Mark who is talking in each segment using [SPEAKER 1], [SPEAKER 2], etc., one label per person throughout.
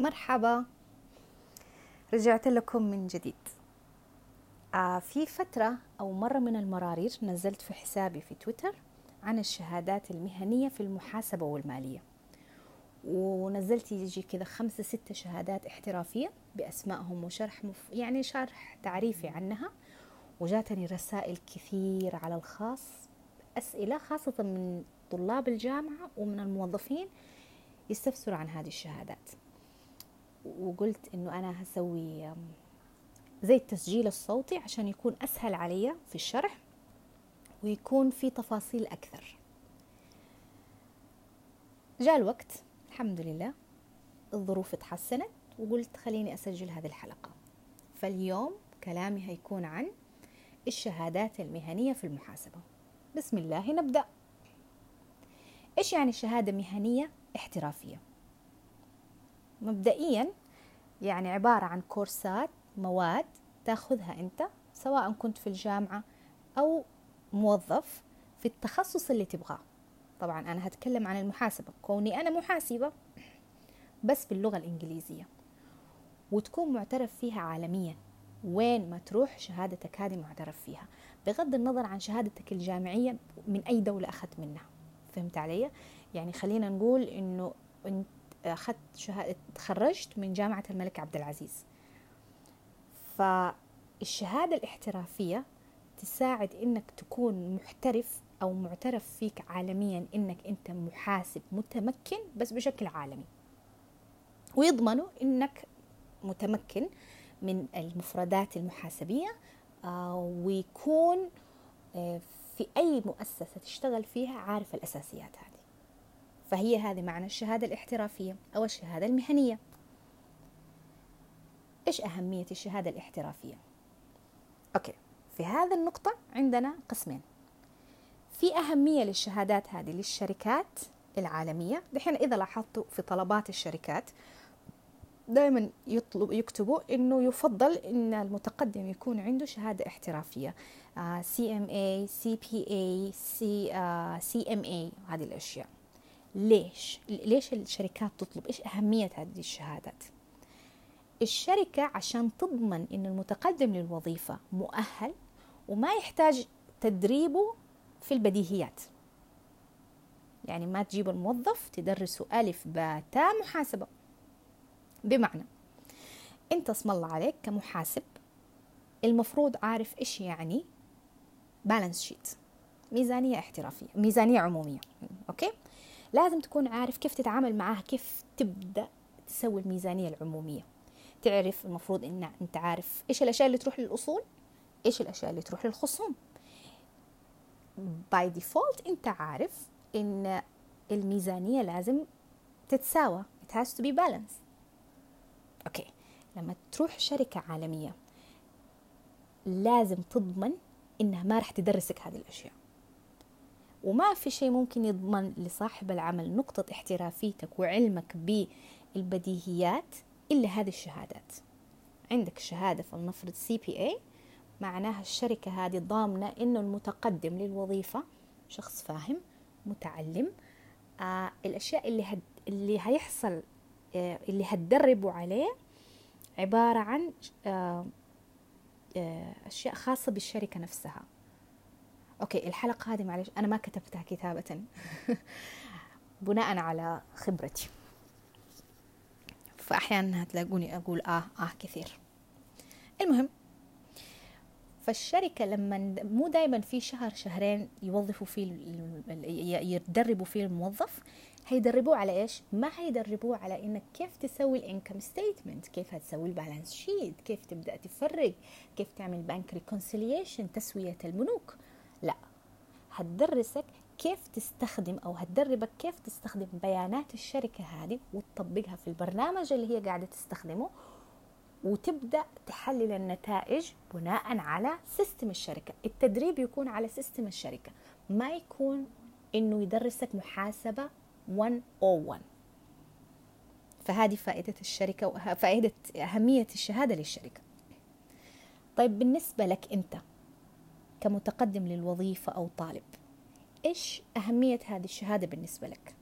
[SPEAKER 1] مرحبا. رجعت لكم من جديد. آه في فترة أو مرة من المرارير نزلت في حسابي في تويتر عن الشهادات المهنية في المحاسبة والمالية. ونزلت يجي كذا خمسة ستة شهادات احترافية بأسمائهم وشرح مف... يعني شرح تعريفي عنها. وجاتني رسائل كثير على الخاص أسئلة خاصة من طلاب الجامعة ومن الموظفين يستفسروا عن هذه الشهادات. وقلت إنه أنا هسوي زي التسجيل الصوتي عشان يكون أسهل علي في الشرح ويكون في تفاصيل أكثر. جاء الوقت الحمد لله الظروف اتحسنت وقلت خليني أسجل هذه الحلقة. فاليوم كلامي هيكون عن الشهادات المهنية في المحاسبة. بسم الله نبدأ. إيش يعني شهادة مهنية احترافية؟ مبدئيا يعني عبارة عن كورسات مواد تاخذها أنت سواء كنت في الجامعة أو موظف في التخصص اللي تبغاه. طبعا أنا هتكلم عن المحاسبة. كوني أنا محاسبة بس باللغة الإنجليزية. وتكون معترف فيها عالميا. وين ما تروح شهادتك هذه معترف فيها. بغض النظر عن شهادتك الجامعية من أي دولة أخذت منها. فهمت علي؟ يعني خلينا نقول إنه أنت أخذت شهادة تخرجت من جامعة الملك عبد العزيز. فالشهادة الاحترافية تساعد إنك تكون محترف أو معترف فيك عالميا إنك أنت محاسب متمكن بس بشكل عالمي. ويضمنوا إنك متمكن من المفردات المحاسبية ويكون في أي مؤسسة تشتغل فيها عارف الأساسيات هذه. فهي هذه معنى الشهادة الاحترافية أو الشهادة المهنية. إيش أهمية الشهادة الاحترافية؟ أوكي في هذا النقطة عندنا قسمين. في أهمية للشهادات هذه للشركات العالمية. دحين إذا لاحظتوا في طلبات الشركات دائما يطلب يكتبوا إنه يفضل إن المتقدم يكون عنده شهادة احترافية. سي ام اي سي بي اي سي ام اي هذه الأشياء. ليش؟ ليش الشركات تطلب؟ إيش أهمية هذه الشهادات؟ الشركة عشان تضمن إن المتقدم للوظيفة مؤهل وما يحتاج تدريبه في البديهيات يعني ما تجيب الموظف تدرسه ألف باء تاء محاسبة بمعنى أنت اسم الله عليك كمحاسب المفروض عارف إيش يعني balance sheet ميزانية احترافية ميزانية عمومية okay لازم تكون عارف كيف تتعامل معاها كيف تبدأ تسوي الميزانية العمومية. تعرف المفروض إن أنت عارف إيش الأشياء اللي تروح للأصول إيش الأشياء اللي تروح للخصوم. by default أنت عارف إن الميزانية لازم تتساوى it has to be balanced. okay. لما تروح شركة عالمية لازم تضمن إنها ما راح تدرسك هذه الأشياء. وما في شيء ممكن يضمن لصاحب العمل نقطة احترافيتك وعلمك بالبديهيات إلا هذه الشهادات. عندك شهادة فلنفرض CPA معناها الشركة هذه ضامنة إنه المتقدم للوظيفة شخص فاهم متعلم. آه الأشياء اللي هد اللي هيحصل آه اللي هتدربوا عليه عبارة عن آه آه أشياء خاصة بالشركة نفسها. okay الحلقة هذه معلش أنا ما كتبتها كتابة. بناء على خبرتي. فاحيانا هتلاقوني أقول آه آه كثير. المهم فالشركة لما مو دائما في شهر شهرين يوظفوا فيه يدربوا فيه الموظف. هيدربوه على إيش؟ ما هيدربوه على إنك كيف تسوي ال income statement، كيف هتسوي ال balance sheet، كيف تبدأ تفرق، كيف تعمل bank reconciliation، تسوية البنوك، هتدرسك كيف تستخدم أو هتدربك كيف تستخدم بيانات الشركة هذه وتطبقها في البرنامج اللي هي قاعدة تستخدمه وتبدأ تحلل النتائج بناء على system الشركة. التدريب يكون على system الشركة ما يكون إنه يدرسك محاسبة 101 فهذه فائدة الشركة وفائدة أهمية الشهادة للشركة. طيب بالنسبة لك أنت كمتقدم للوظيفة أو طالب. إيش أهمية هذه الشهادة بالنسبة لك؟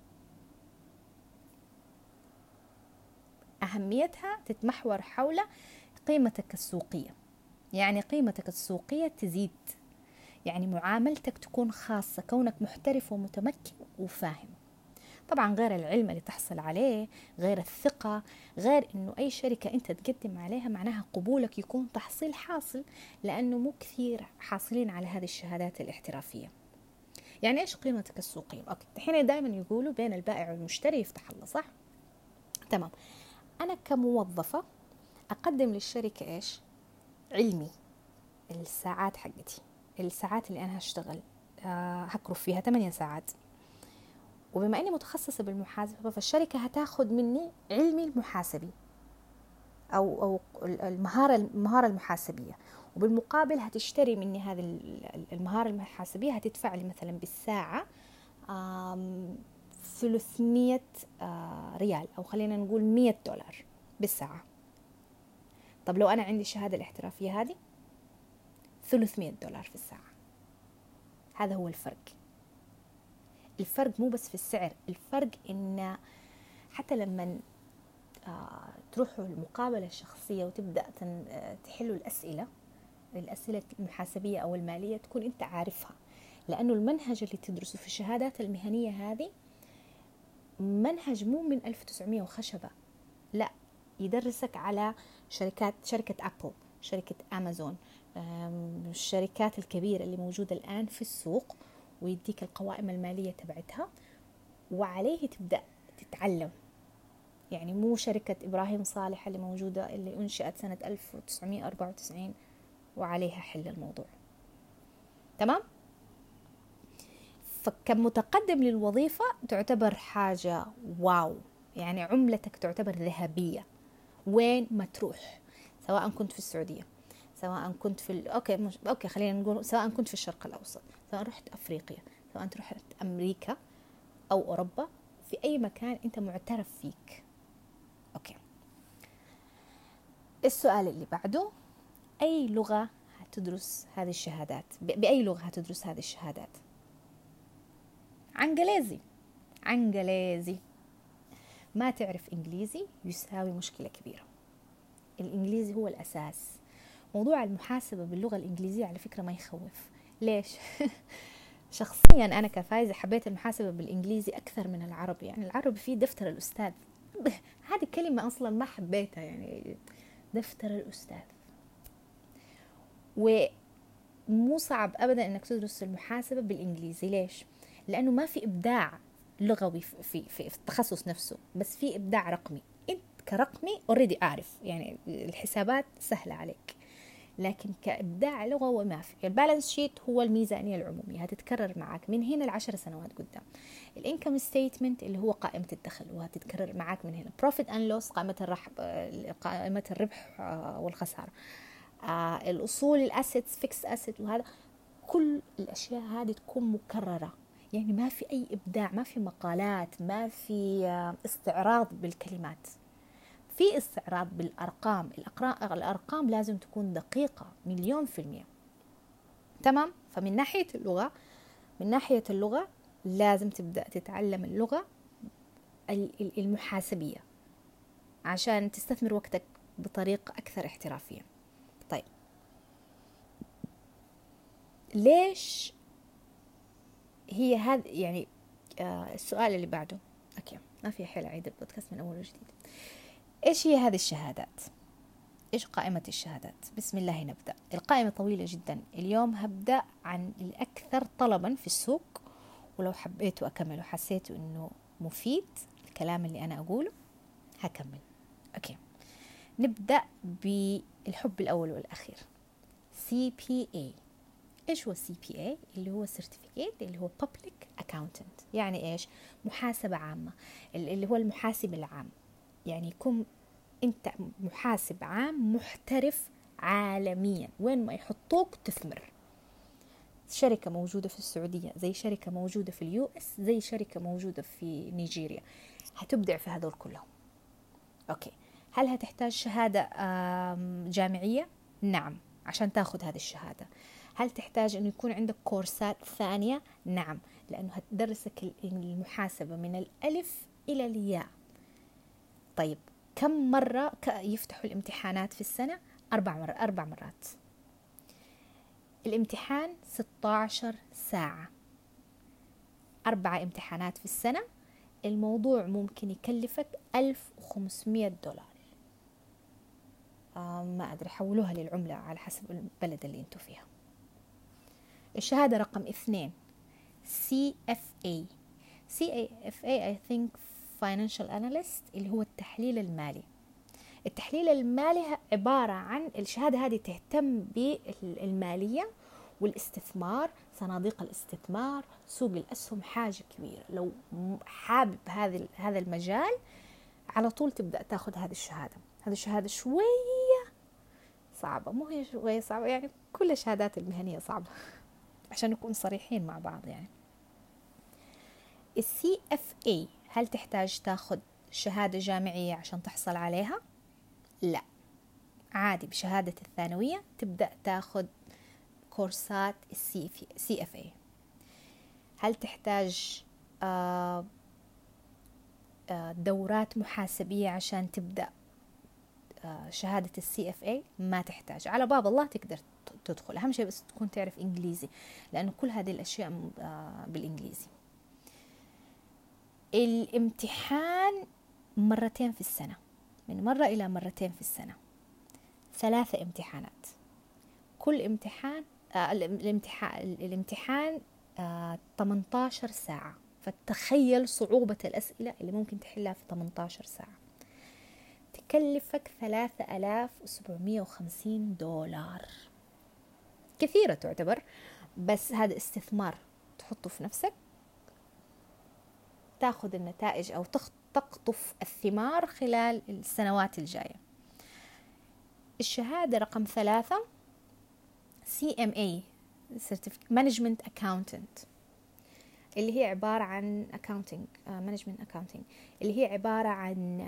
[SPEAKER 1] أهميتها تتمحور حول قيمتك السوقية. يعني قيمتك السوقية تزيد. يعني معاملتك تكون خاصة كونك محترف ومتمكن وفاهم. طبعا غير العلم اللي تحصل عليه غير الثقة غير إنه أي شركة أنت تقدم عليها معناها قبولك يكون تحصيل حاصل لأنه مو كثير حاصلين على هذه الشهادات الاحترافية. يعني إيش قيمتك السوقية أوكي الحين دائما يقولوا بين البائع والمشتري يفتح الله صح؟ تمام. أنا كموظفة أقدم للشركة إيش؟ علمي الساعات حقتي الساعات اللي أنا هشتغل آه هكرف فيها 8 ساعات. وبما إني متخصصة بالمحاسبة فالشركة هتاخذ مني علمي المحاسبي أو أو المهارة المهارة المحاسبية. وبالمقابل هتشتري مني هذه المهارة المحاسبية هتدفع لي مثلا بالساعة 300 آه، ريال أو خلينا نقول 100 دولار بالساعة. طب لو أنا عندي الشهادة الاحترافية هذه 300 دولار في الساعة. هذا هو الفرق. الفرق مو بس في السعر الفرق إن حتى لما آه، تروحوا المقابلة الشخصية وتبدأ آه، تحلوا الأسئلة الأسئلة المحاسبية أو المالية تكون أنت عارفها. لأنه المنهج اللي تدرسه في الشهادات المهنية هذه منهج مو من 1900 وخشبة. لا يدرسك على شركات شركة أبل شركة أمازون الشركات الكبيرة اللي موجودة الآن في السوق. ويديك القوائم المالية تبعتها وعليه تبدأ تتعلم. يعني مو شركة إبراهيم صالح اللي موجودة اللي أنشئت سنة 1994 وعليها حل الموضوع. تمام؟ فكمتقدم للوظيفة تعتبر حاجة wow. يعني عملتك تعتبر ذهبية. وين ما تروح. سواء كنت في السعودية سواء كنت في ال... okay مش... okay خلينا نقول سواء كنت في الشرق الأوسط. سواء رحت أفريقيا سواء رحت أمريكا أو أوروبا في أي مكان أنت معترف فيك. أوكي. السؤال اللي بعده أي لغة هتدرس هذه الشهادات؟ بأي لغة هتدرس هذه الشهادات؟ عنجليزي عنجليزي ما تعرف إنجليزي يساوي مشكلة كبيرة. الإنجليزي هو الأساس. موضوع المحاسبة باللغة الإنجليزية على فكرة ما يخوف. ليش؟ شخصيا أنا كفايزة حبيت المحاسبة بالإنجليزي أكثر من العربي يعني العربي فيه دفتر الأستاذ. هذه كلمة أصلا ما حبيتها يعني دفتر الأستاذ. ومو صعب أبدا أنك تدرس المحاسبة بالإنجليزي. ليش؟ لأنه ما في إبداع لغوي في, في, في التخصص نفسه بس في إبداع رقمي. أنت كرقمي already أعرف يعني الحسابات سهلة عليك. لكن كإبداع لغوي ما في ال balance sheet هو الميزانية العمومية هتتكرر معك من هنا لعشر سنوات قدام. ال income statement اللي هو قائمة الدخل وهتتكرر معك من هنا. profit and loss قائمة الربح قائمة الربح آه، والخسارة. آه، الأصول ال assets fixed asset وهذا كل الأشياء هذه تكون مكررة. يعني ما في أي إبداع ما في مقالات ما في آه، استعراض بالكلمات. في استعراض بالأرقام. الأرقام لازم تكون دقيقة مليون في المية. تمام؟ فمن ناحية اللغة من ناحية اللغة لازم تبدأ تتعلم اللغة المحاسبية عشان تستثمر وقتك بطريقة أكثر احترافية. طيب. ليش هي هذا يعني آه السؤال اللي بعده. أوكي ما في حيل أعيد البودكاست من أول وجديد. إيش هي هذه الشهادات؟ إيش قائمة الشهادات؟ بسم الله نبدأ. القائمة طويلة جدا. اليوم هبدأ عن الأكثر طلبا في السوق ولو حبيتوا أكمل وحسيتوا إنه مفيد الكلام اللي أنا أقوله هكمل. okay. نبدأ بالحب الأول والأخير. CPA إيش هو ال CPA اللي هو Certificate اللي هو Public Accountant. يعني إيش؟ محاسبة عامة. اللي هو المحاسب العام. يعني يكون أنت محاسب عام محترف عالميا. وين ما يحطوك تثمر. شركة موجودة في السعودية زي شركة موجودة في ال US زي شركة موجودة في نيجيريا. هتبدع في هذول كلهم. okay. هل هتحتاج شهادة جامعية؟ نعم عشان تاخذ هذه الشهادة. هل تحتاج أن يكون عندك كورسات ثانية؟ نعم لأنه هتدرسك المحاسبة من الألف إلى الياء. طيب كم مرة يفتحوا الامتحانات في السنة؟ أربع مرات أربع مرات. الامتحان 16 ساعة. أربعة امتحانات في السنة. الموضوع ممكن يكلفك 1500 دولار. آه ما أدري حولوها للعملة على حسب البلد اللي أنتوا فيها. الشهادة رقم اثنين CFA CFA I think Financial Analyst اللي هو التحليل المالي. التحليل المالي عبارة عن الشهادة هذه تهتم بالمالية والاستثمار صناديق الاستثمار سوق الأسهم حاجة كبيرة. لو حابب هذا هذا المجال على طول تبدأ تأخذ هذه الشهادة. هذه الشهادة شوية صعبة مو هي شوية صعبة يعني كل الشهادات المهنية صعبة عشان نكون صريحين مع بعض يعني. ال CFA هل تحتاج تاخذ شهادة جامعية عشان تحصل عليها؟ لا. عادي بشهادة الثانوية تبدأ تاخذ كورسات ال CFA هل تحتاج آه، آه، دورات محاسبية عشان تبدأ آه، شهادة السي إف اي ما تحتاج. على باب الله تقدر تدخل. أهم شيء بس تكون تعرف إنجليزي لأنه كل هذه الأشياء بالإنجليزي. الامتحان مرتين في السنة من مرة إلى مرتين في السنة. ثلاثة امتحانات. كل امتحان آه الامتحان الامتحان آه 18 ساعة. فتخيل صعوبة الأسئلة اللي ممكن تحلها في 18 ساعة. تكلفك 3750 دولار. كثيرة تعتبر بس هذا استثمار تحطه في نفسك. تاخذ النتائج أو تقطف الثمار خلال السنوات الجاية. الشهادة رقم ثلاثة CMA Management Accountant اللي هي عبارة عن accounting uh, management accounting اللي هي عبارة عن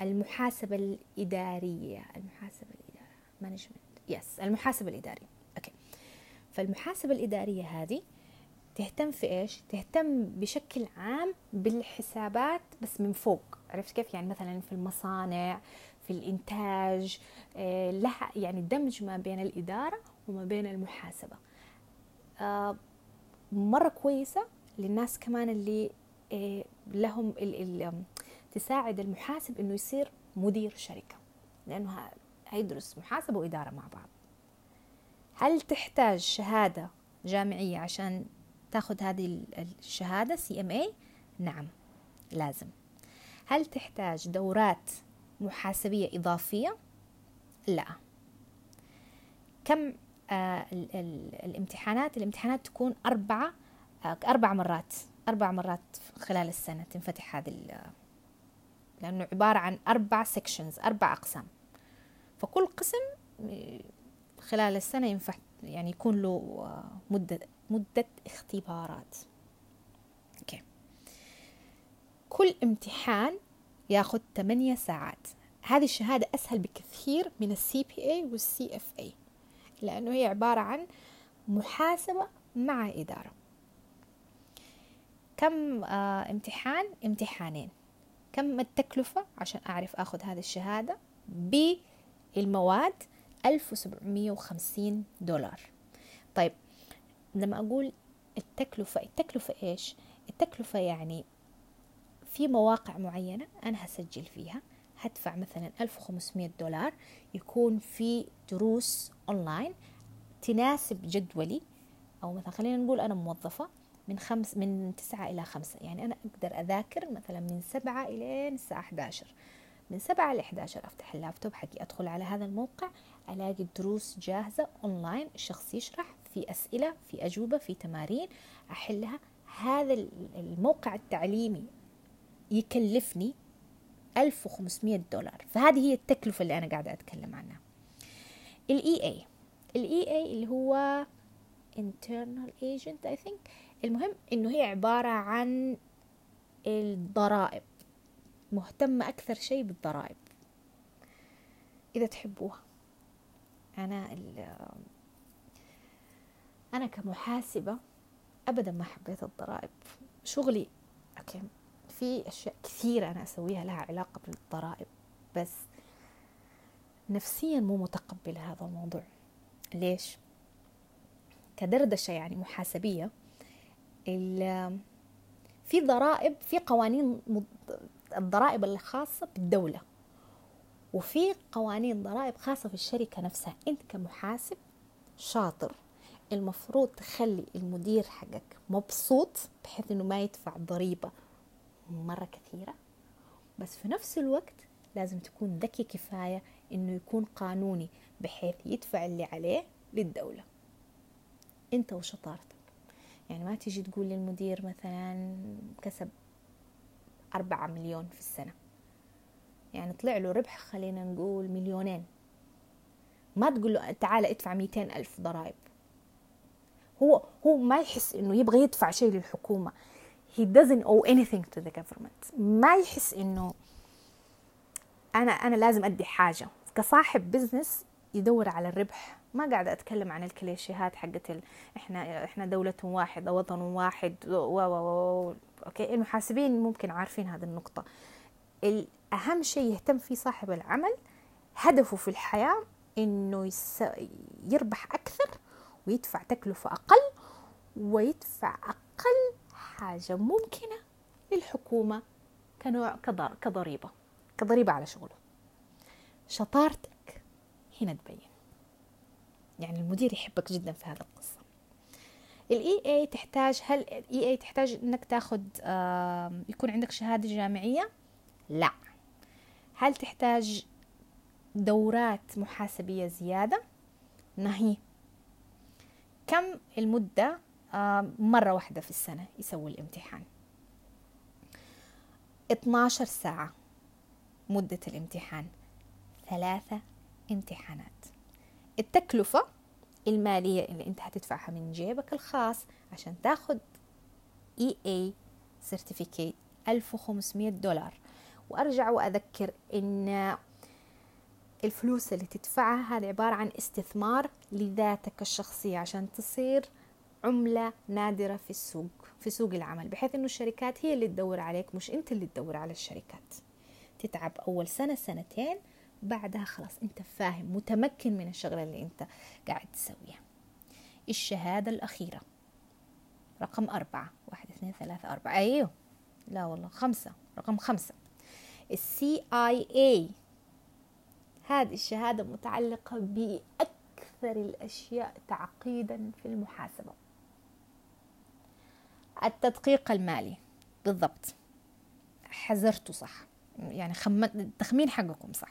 [SPEAKER 1] المحاسبة الإدارية المحاسبة الإدارية management yes yes, المحاسبة الإدارية. okay فالمحاسبة الإدارية هذه تهتم في إيش؟ تهتم بشكل عام بالحسابات بس من فوق، عرفت كيف؟ يعني مثلا في المصانع، في الإنتاج، آه، لها يعني دمج ما بين الإدارة وما بين المحاسبة. آه، مرة كويسة للناس كمان اللي آه، لهم تساعد المحاسب إنه يصير مدير شركة لأنه هيدرس محاسبة وإدارة مع بعض. هل تحتاج شهادة جامعية عشان تاخذ هذه الشهادة سي ام اي نعم لازم. هل تحتاج دورات محاسبية إضافية؟ لا. كم آه ال ال الامتحانات؟ الامتحانات تكون أربعة آه أربع مرات أربع مرات خلال السنة تنفتح هذه لأنه عبارة عن أربع sections أربع أقسام. فكل قسم آه، خلال السنة ينفع يعني يكون له آه، مدة مدة اختبارات. okay. كل امتحان ياخذ 8 ساعات. هذه الشهادة أسهل بكثير من ال CPA وال CFA لأنه هي عبارة عن محاسبة مع إدارة. كم آه امتحان؟ امتحانين. كم التكلفة؟ عشان أعرف أخذ هذه الشهادة بالمواد 1750 دولار. طيب لما أقول التكلفة التكلفة إيش؟ التكلفة يعني في مواقع معينة أنا هسجل فيها هدفع مثلا 1500 دولار يكون في دروس أونلاين تناسب جدولي أو مثلا خلينا نقول أنا موظفة من خمس من تسعة إلى خمسة يعني أنا أقدر أذاكر مثلا من سبعة إلى الساعة 11 من سبعة ل 11 أفتح اللابتوب حقي أدخل على هذا الموقع ألاقي الدروس جاهزة أونلاين الشخص يشرح في أسئلة في أجوبة في تمارين أحلها. هذا الموقع التعليمي يكلفني 1500 دولار. فهذه هي التكلفة اللي أنا قاعدة أتكلم عنها. ال EA ال EA اللي هو enrolled agent I think. المهم إنه هي عبارة عن الضرائب. مهتمة أكثر شيء بالضرائب. إذا تحبوها. أنا أنا كمحاسبة أبدا ما حبيت الضرائب. شغلي أوكي في أشياء كثيرة أنا أسويها لها علاقة بالضرائب بس نفسيا مو متقبل هذا الموضوع. ليش؟ كدردشة يعني محاسبية في ضرائب في قوانين الضرائب الخاصة بالدولة وفي قوانين ضرائب خاصة في الشركة نفسها. أنت كمحاسب شاطر. المفروض تخلي المدير حقك مبسوط بحيث إنه ما يدفع ضريبة مرة كثيرة. بس في نفس الوقت لازم تكون ذكي كفاية إنه يكون قانوني بحيث يدفع اللي عليه للدولة. أنت وشطارتك يعني ما تيجي تقول للمدير مثلا كسب أربعة مليون في السنة. يعني طلع له ربح خلينا نقول مليونين. ما تقول له تعال ادفع ميتين ألف ضرائب. هو هو ما يحس إنه يبغى يدفع شيء للحكومة. He doesn't owe anything to the government. ما يحس إنه أنا أنا لازم أدي حاجة. كصاحب بزنس يدور على الربح. ما قاعدة أتكلم عن الكليشيهات حقت ال... إحنا إحنا دولة واحدة وطن واحد و و و Okay؟ المحاسبين ممكن عارفين هذه النقطة. الأهم شيء يهتم فيه صاحب العمل هدفه في الحياة إنه يس... يربح أكثر ويدفع تكلفة أقل ويدفع أقل حاجة ممكنة للحكومة كنوع كضر... كضريبة كضريبة على شغله. شطارتك هنا تبين. يعني المدير يحبك جدا في هذا القصة. ال EA تحتاج هل ال EA تحتاج إنك تاخذ يكون عندك شهادة جامعية؟ لا. هل تحتاج دورات محاسبية زيادة؟ نهائي. كم المدة مرة واحدة في السنة يسوي الامتحان؟ 12 ساعة مدة الامتحان. ثلاثة امتحانات. التكلفة المالية اللي انت هتدفعها من جيبك الخاص عشان تاخد EA certificate 1500 دولار. وأرجع وأذكر إن الفلوس اللي تدفعها هذه عبارة عن استثمار لذاتك الشخصية عشان تصير عملة نادرة في السوق في سوق العمل بحيث إنه الشركات هي اللي تدور عليك مش أنت اللي تدور على الشركات. تتعب أول سنة سنتين بعدها خلاص أنت فاهم متمكن من الشغلة اللي أنت قاعد تسويها. الشهادة الأخيرة. رقم أربعة. واحد اثنين ثلاثة أربعة. أيوه. لا والله خمسة. رقم خمسة. السي اي اي هذه الشهادة متعلقة بأكثر الأشياء تعقيدا في المحاسبة. التدقيق المالي بالضبط. حزرتوه صح. يعني خم... التخمين حقكم صح.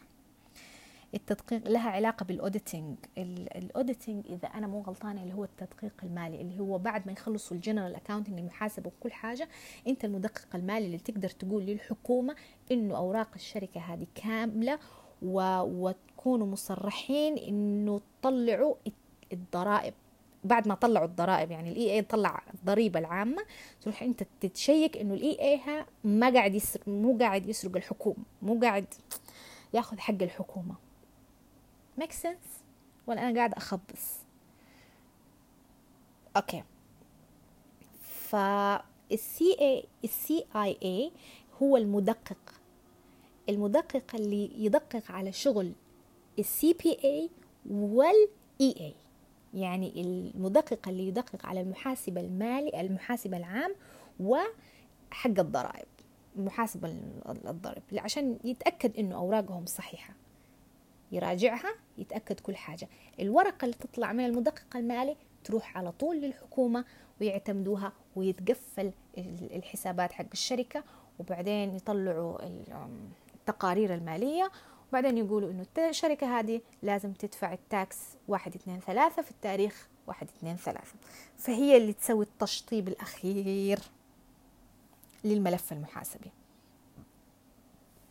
[SPEAKER 1] التدقيق لها علاقة بال auditing ال auditing إذا أنا مو غلطانة اللي هو التدقيق المالي اللي هو بعد ما يخلصوا ال general accounting المحاسبة وكل حاجة أنت المدقق المالي اللي تقدر تقول للحكومة إنه أوراق الشركة هذه كاملة و... وتكونوا مصرحين إنه تطلعوا الضرائب. بعد ما طلعوا الضرائب يعني ال EA طلع الضريبة العامة تروح أنت ت check إنه ال EA ما قاعد يسرق مو قاعد يسرق الحكومة مو قاعد ياخذ حق الحكومة. Make sense ولا أنا قاعد أخبص. Okay. فال CI ال CIA هو المدقق. المدقق اللي يدقق على شغل ال CPA وال EA يعني المدقق اللي يدقق على المحاسب المالي المحاسب العام وحق الضرائب محاسب الضرائب عشان يتأكد إنه أوراقهم صحيحة. يراجعها يتأكد كل حاجة. الورقة اللي تطلع من المدقق المالي تروح على طول للحكومة ويعتمدوها ويتقفل الحسابات حق الشركة وبعدين يطلعوا التقارير المالية. وبعدين يقولوا إنه الشركة هذه لازم تدفع التاكس واحد اثنين ثلاثة في التاريخ واحد اثنين ثلاثة. فهي اللي تسوي التشطيب الأخير للملف المحاسبي.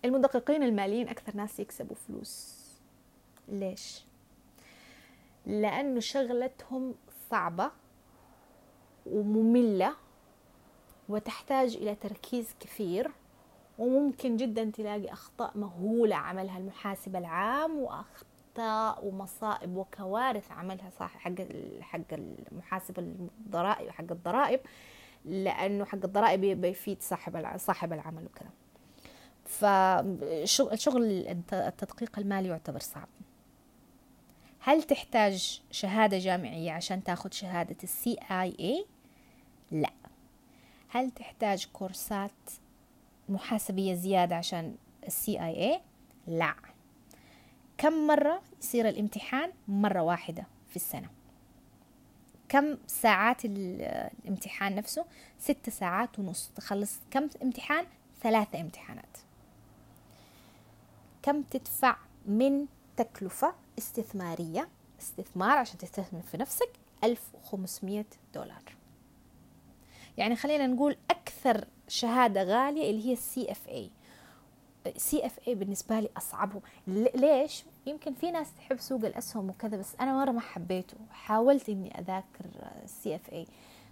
[SPEAKER 1] المدققين الماليين أكثر ناس يكسبوا فلوس. ليش؟ لأنه شغلتهم صعبة ومملة وتحتاج إلى تركيز كثير. وممكن جدا تلاقي أخطاء مهولة عملها المحاسب العام وأخطاء ومصائب وكوارث عملها صح حق حق المحاسب الضرائب حق الضرائب لأنه حق الضرائب بيفيد صاحب صاحب العمل وكذا. فشغل التدقيق المالي يعتبر صعب. هل تحتاج شهادة جامعية عشان تاخذ شهادة السي اي اي؟ لا. هل تحتاج كورسات محاسبية زيادة عشان السي آي اي؟ لا كم مرة يصير الامتحان؟ مرة واحدة في السنة كم ساعات الامتحان نفسه؟ ست ساعات ونص تخلص كم امتحان؟ ثلاثة امتحانات كم تدفع من تكلفة استثمارية استثمار عشان تستثمر في نفسك 1500 دولار يعني خلينا نقول أكثر شهادة غالية اللي هي ال CFA CFA بالنسبة لي أصعبهم. ليش؟ يمكن في ناس تحب سوق الأسهم وكذا بس أنا مرة ما حبيته. حاولت إني أذاكر ال CFA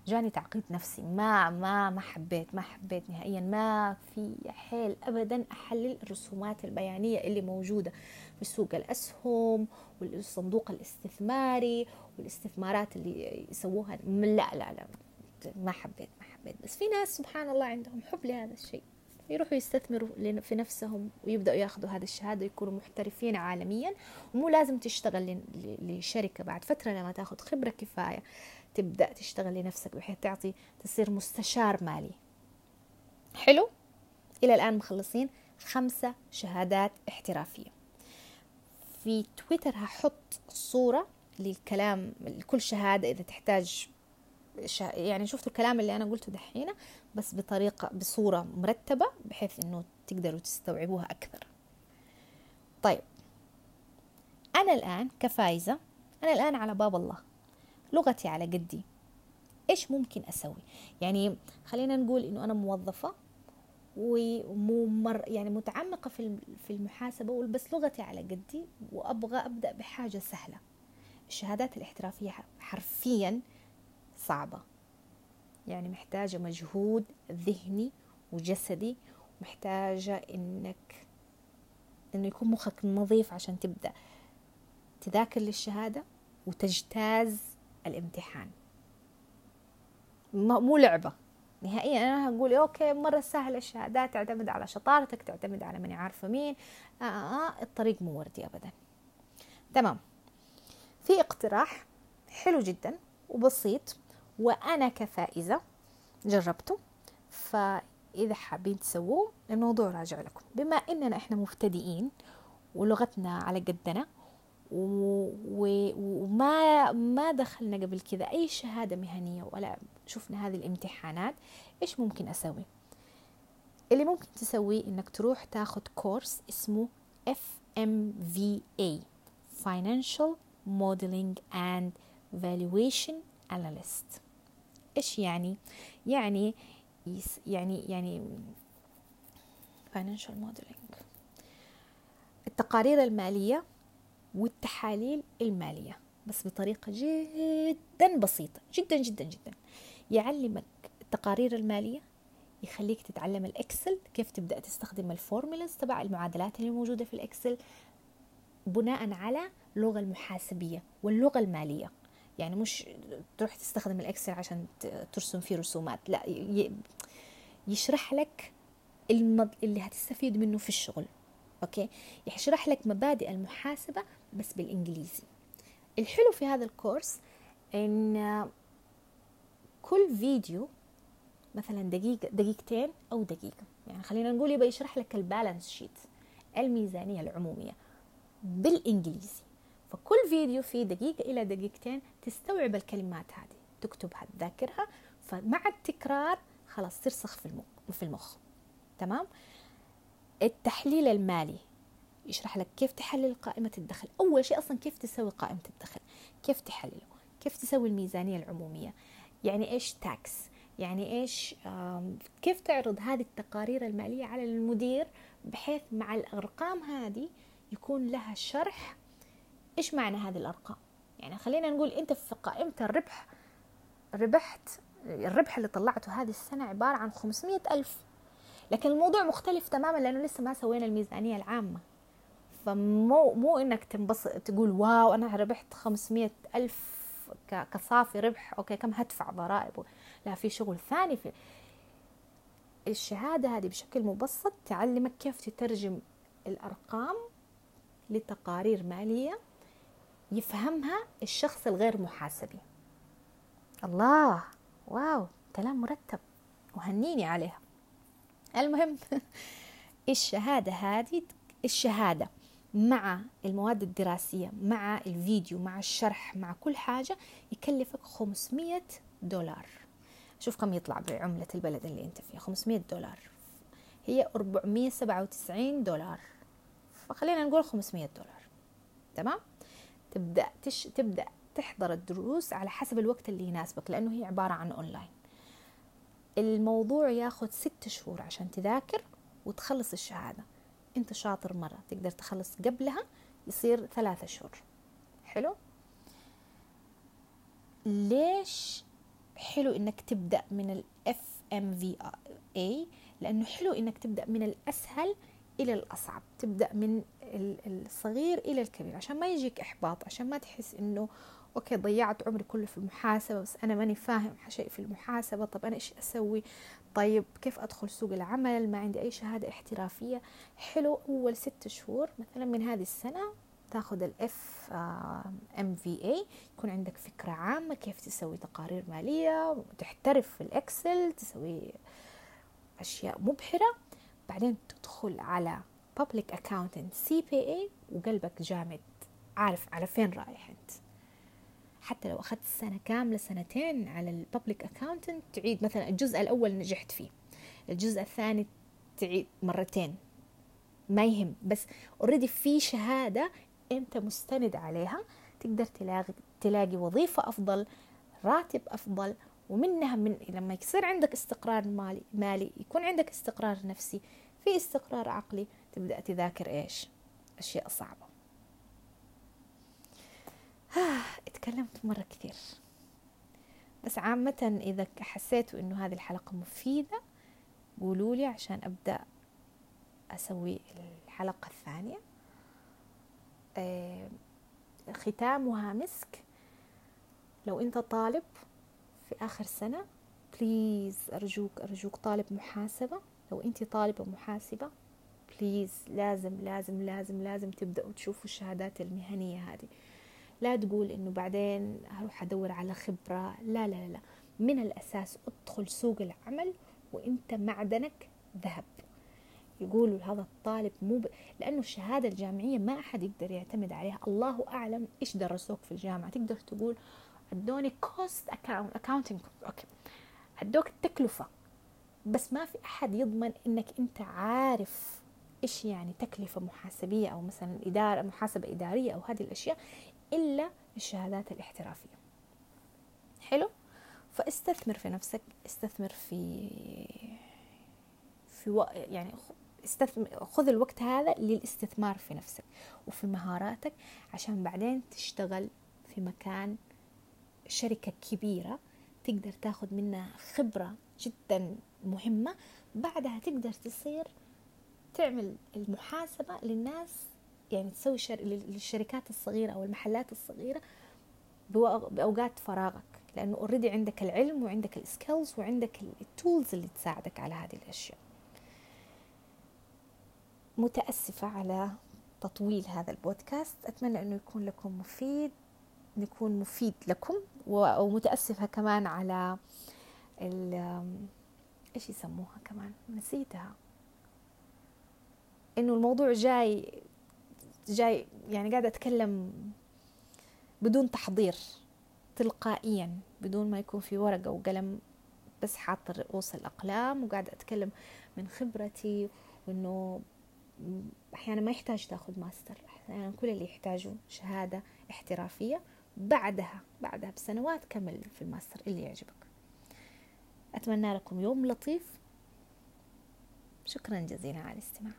[SPEAKER 1] جاني تعقيد نفسي. ما ما ما حبيت ما حبيت نهائيا. ما في حيل ابدا أحلل الرسومات البيانية اللي موجودة في سوق الأسهم والصندوق الاستثماري والاستثمارات اللي يسووها. لا لا لا ما حبيت. حبيت بس في ناس سبحان الله عندهم حب لهذا الشيء. يروحوا يستثمروا في نفسهم ويبدأوا ياخذوا هذه الشهادة يكونوا محترفين عالميا. ومو لازم تشتغل لشركة بعد فترة لما تأخذ خبرة كفاية. تبدأ تشتغل لنفسك بحيث تعطي تصير مستشار مالي. حلو؟ إلى الآن مخلصين خمسة شهادات احترافية. في تويتر هحط صورة للكلام لكل شهادة إذا تحتاج يعني شفتوا الكلام اللي أنا قلته دحين بس بطريقة بصورة مرتبة بحيث إنه تقدروا تستوعبوها أكثر. طيب. أنا الآن كفايزة أنا الآن على باب الله. لغتي على قدي. إيش ممكن أسوي؟ يعني خلينا نقول إنه أنا موظفة ومر يعني متعمقة في في المحاسبة بس لغتي على قدي وأبغى أبدأ بحاجة سهلة. الشهادات الاحترافية حرفيا صعبة. يعني محتاجة مجهود ذهني وجسدي محتاجه إنك إنه يكون مخك نظيف عشان تبدأ تذاكر للشهادة وتجتاز الامتحان. مو لعبة. نهائيا أنا هقول okay مرة سهلة الشهادات تعتمد على شطارتك تعتمد على ماني عارفة مين. آه, آه, آه الطريق مو وردي أبدا. تمام. في اقتراح حلو جدا وبسيط. وأنا كفائزة جربته. فإذا حابين تسووه الموضوع راجع لكم. بما إننا إحنا مبتدئين ولغتنا على قدنا وما ما دخلنا قبل كذا أي شهادة مهنية ولا شفنا هذه الامتحانات إيش ممكن أسوي؟ اللي ممكن تسويه إنك تروح تاخذ كورس اسمه FMVA Financial Modeling and Valuation Analyst إيش يعني؟ يعني يعني يعني Financial Modeling. التقارير المالية والتحاليل المالية بس بطريقة جدا بسيطة جدا جدا جدا. يعلمك التقارير المالية يخليك تتعلم ال Excel كيف تبدأ تستخدم ال formulas تبع المعادلات اللي موجودة في ال Excel بناء على اللغة المحاسبية واللغة المالية. يعني مش تروح تستخدم ال Excel عشان ترسم فيه رسومات لا يشرح لك اللي هتستفيد منه في الشغل okay؟ يشرح لك مبادئ المحاسبة بس بالإنجليزي. الحلو في هذا ال course إن كل فيديو مثلا دقيقه دقيقتين أو دقيقة يعني خلينا نقول يبغى يشرح لك ال balance sheet الميزانية العمومية بالإنجليزي. فكل فيديو فيه دقيقة إلى دقيقتين تستوعب الكلمات هذه. تكتبها تذاكرها فمع التكرار خلاص ترسخ في المخ في المخ. تمام؟ التحليل المالي. يشرح لك كيف تحلل قائمة الدخل. أول شيء أصلا كيف تسوي قائمة الدخل؟ كيف تحلله؟ كيف تسوي الميزانية العمومية؟ يعني إيش تاكس يعني إيش كيف تعرض هذه التقارير المالية على المدير بحيث مع الأرقام هذه يكون لها شرح إيش معنى هذه الأرقام؟ يعني خلينا نقول أنت في قائمة الربح ربحت الربح اللي طلعته هذه السنة عبارة عن 500 ألف. لكن الموضوع مختلف تماما لأنه لسه ما سوينا الميزانية العامة. فمو مو إنك تنبسط تقول wow أنا ربحت 500 ألف كصافي ربح okay كم هدفع ضرائب؟ لا في شغل ثاني في الشهادة هذه بشكل مبسط تعلمك كيف تترجم الأرقام لتقارير مالية. يفهمها الشخص الغير محاسبي. الله واو كلام مرتب وهنيني عليها. المهم الشهادة هذه الشهادة مع المواد الدراسية مع الفيديو مع الشرح مع كل حاجة يكلفك 500 دولار. شوف كم يطلع بعملة البلد اللي أنت فيه 500 دولار. هي 497 دولار. فخلينا نقول 500 دولار. تمام؟ تبدأ تش... تبدأ تحضر الدروس على حسب الوقت اللي يناسبك لأنه هي عبارة عن أونلاين الموضوع ياخذ ست شهور عشان تذاكر وتخلص الشهادة. أنت شاطر مرة تقدر تخلص قبلها يصير ثلاثة شهور. حلو؟ ليش حلو إنك تبدأ من ال FMVA لأنه حلو إنك تبدأ من الأسهل إلى الأصعب تبدأ من الصغير إلى الكبير عشان ما يجيك إحباط عشان ما تحس إنه okay ضيعت عمري كله في المحاسبة بس أنا ماني فاهم شيء في المحاسبة طب أنا إيش أسوي؟ طيب كيف أدخل سوق العمل؟ ما عندي أي شهادة احترافية. حلو أول ست شهور مثلا من هذه السنة تاخذ ال F MVA يكون عندك فكرة عامة كيف تسوي تقارير مالية وتحترف في ال Excel تسوي أشياء مبهرة. بعدين تدخل على public accountant CPA وقلبك جامد. عارف على فين رايح أنت. حتى لو أخذت سنة كاملة سنتين على ال public accountant تعيد. مثلا الجزء الأول نجحت فيه. الجزء الثاني تعيد مرتين. ما يهم. بس اوريدي في شهادة أنت مستند عليها. تقدر تلاقي تلاقي وظيفة أفضل راتب أفضل ومنها من لما يصير عندك استقرار مالي مالي يكون عندك استقرار نفسي. في استقرار عقلي تبدأ تذاكر إيش؟ أشياء صعبة. اتكلمت مرة كثير. بس عامة إذا حسيتوا إنه هذه الحلقة مفيدة قولوا لي عشان أبدأ أسوي الحلقة الثانية. آه ختامها مسك. لو أنت طالب في آخر سنة. please أرجوك أرجوك طالب محاسبة. لو أنت طالبة محاسبة please لازم لازم لازم لازم تبدأوا تشوفوا الشهادات المهنية هذه. لا تقول إنه بعدين أروح أدور على خبرة. لا لا لا. من الأساس أدخل سوق العمل وأنت معدنك ذهب. يقولوا هذا الطالب مو ب... لأنه الشهادة الجامعية ما أحد يقدر يعتمد عليها. الله أعلم إيش درسوك في الجامعة. تقدر تقول ادوني cost accounting okay. ادوك التكلفه بس ما في أحد يضمن إنك أنت عارف إيش يعني تكلفة محاسبية أو مثلا اداره محاسبة إدارية أو هذه الأشياء إلا الشهادات الاحترافية. حلو؟ فاستثمر في نفسك استثمر في في و... يعني استثمر خذ الوقت هذا للاستثمار في نفسك وفي مهاراتك عشان بعدين تشتغل في مكان شركة كبيرة تقدر تاخذ منها خبرة جدا مهمة. بعدها تقدر تصير تعمل المحاسبة للناس يعني تسوي شر... للشركات الصغيرة أو المحلات الصغيرة بأوقات فراغك لأنه already عندك العلم وعندك ال skills وعندك ال tools اللي تساعدك على هذه الأشياء. متأسفة على تطويل هذا البودكاست. أتمنى أنه يكون لكم مفيد. يكون مفيد لكم ومتأسفة كمان على إيش يسموها كمان؟ نسيتها. إنه الموضوع جاي جاي يعني قاعدة أتكلم بدون تحضير تلقائيا بدون ما يكون في ورقة وقلم بس حاطة رؤوس الأقلام وقاعدة أتكلم من خبرتي وإنه أحيانا ما يحتاج تأخذ ماستر أحيانا كل اللي يحتاجه شهادة احترافية بعدها بعدها بسنوات كمل في الماستر اللي يعجبك. أتمنى لكم يوم لطيف. شكرا جزيلا على الاستماع.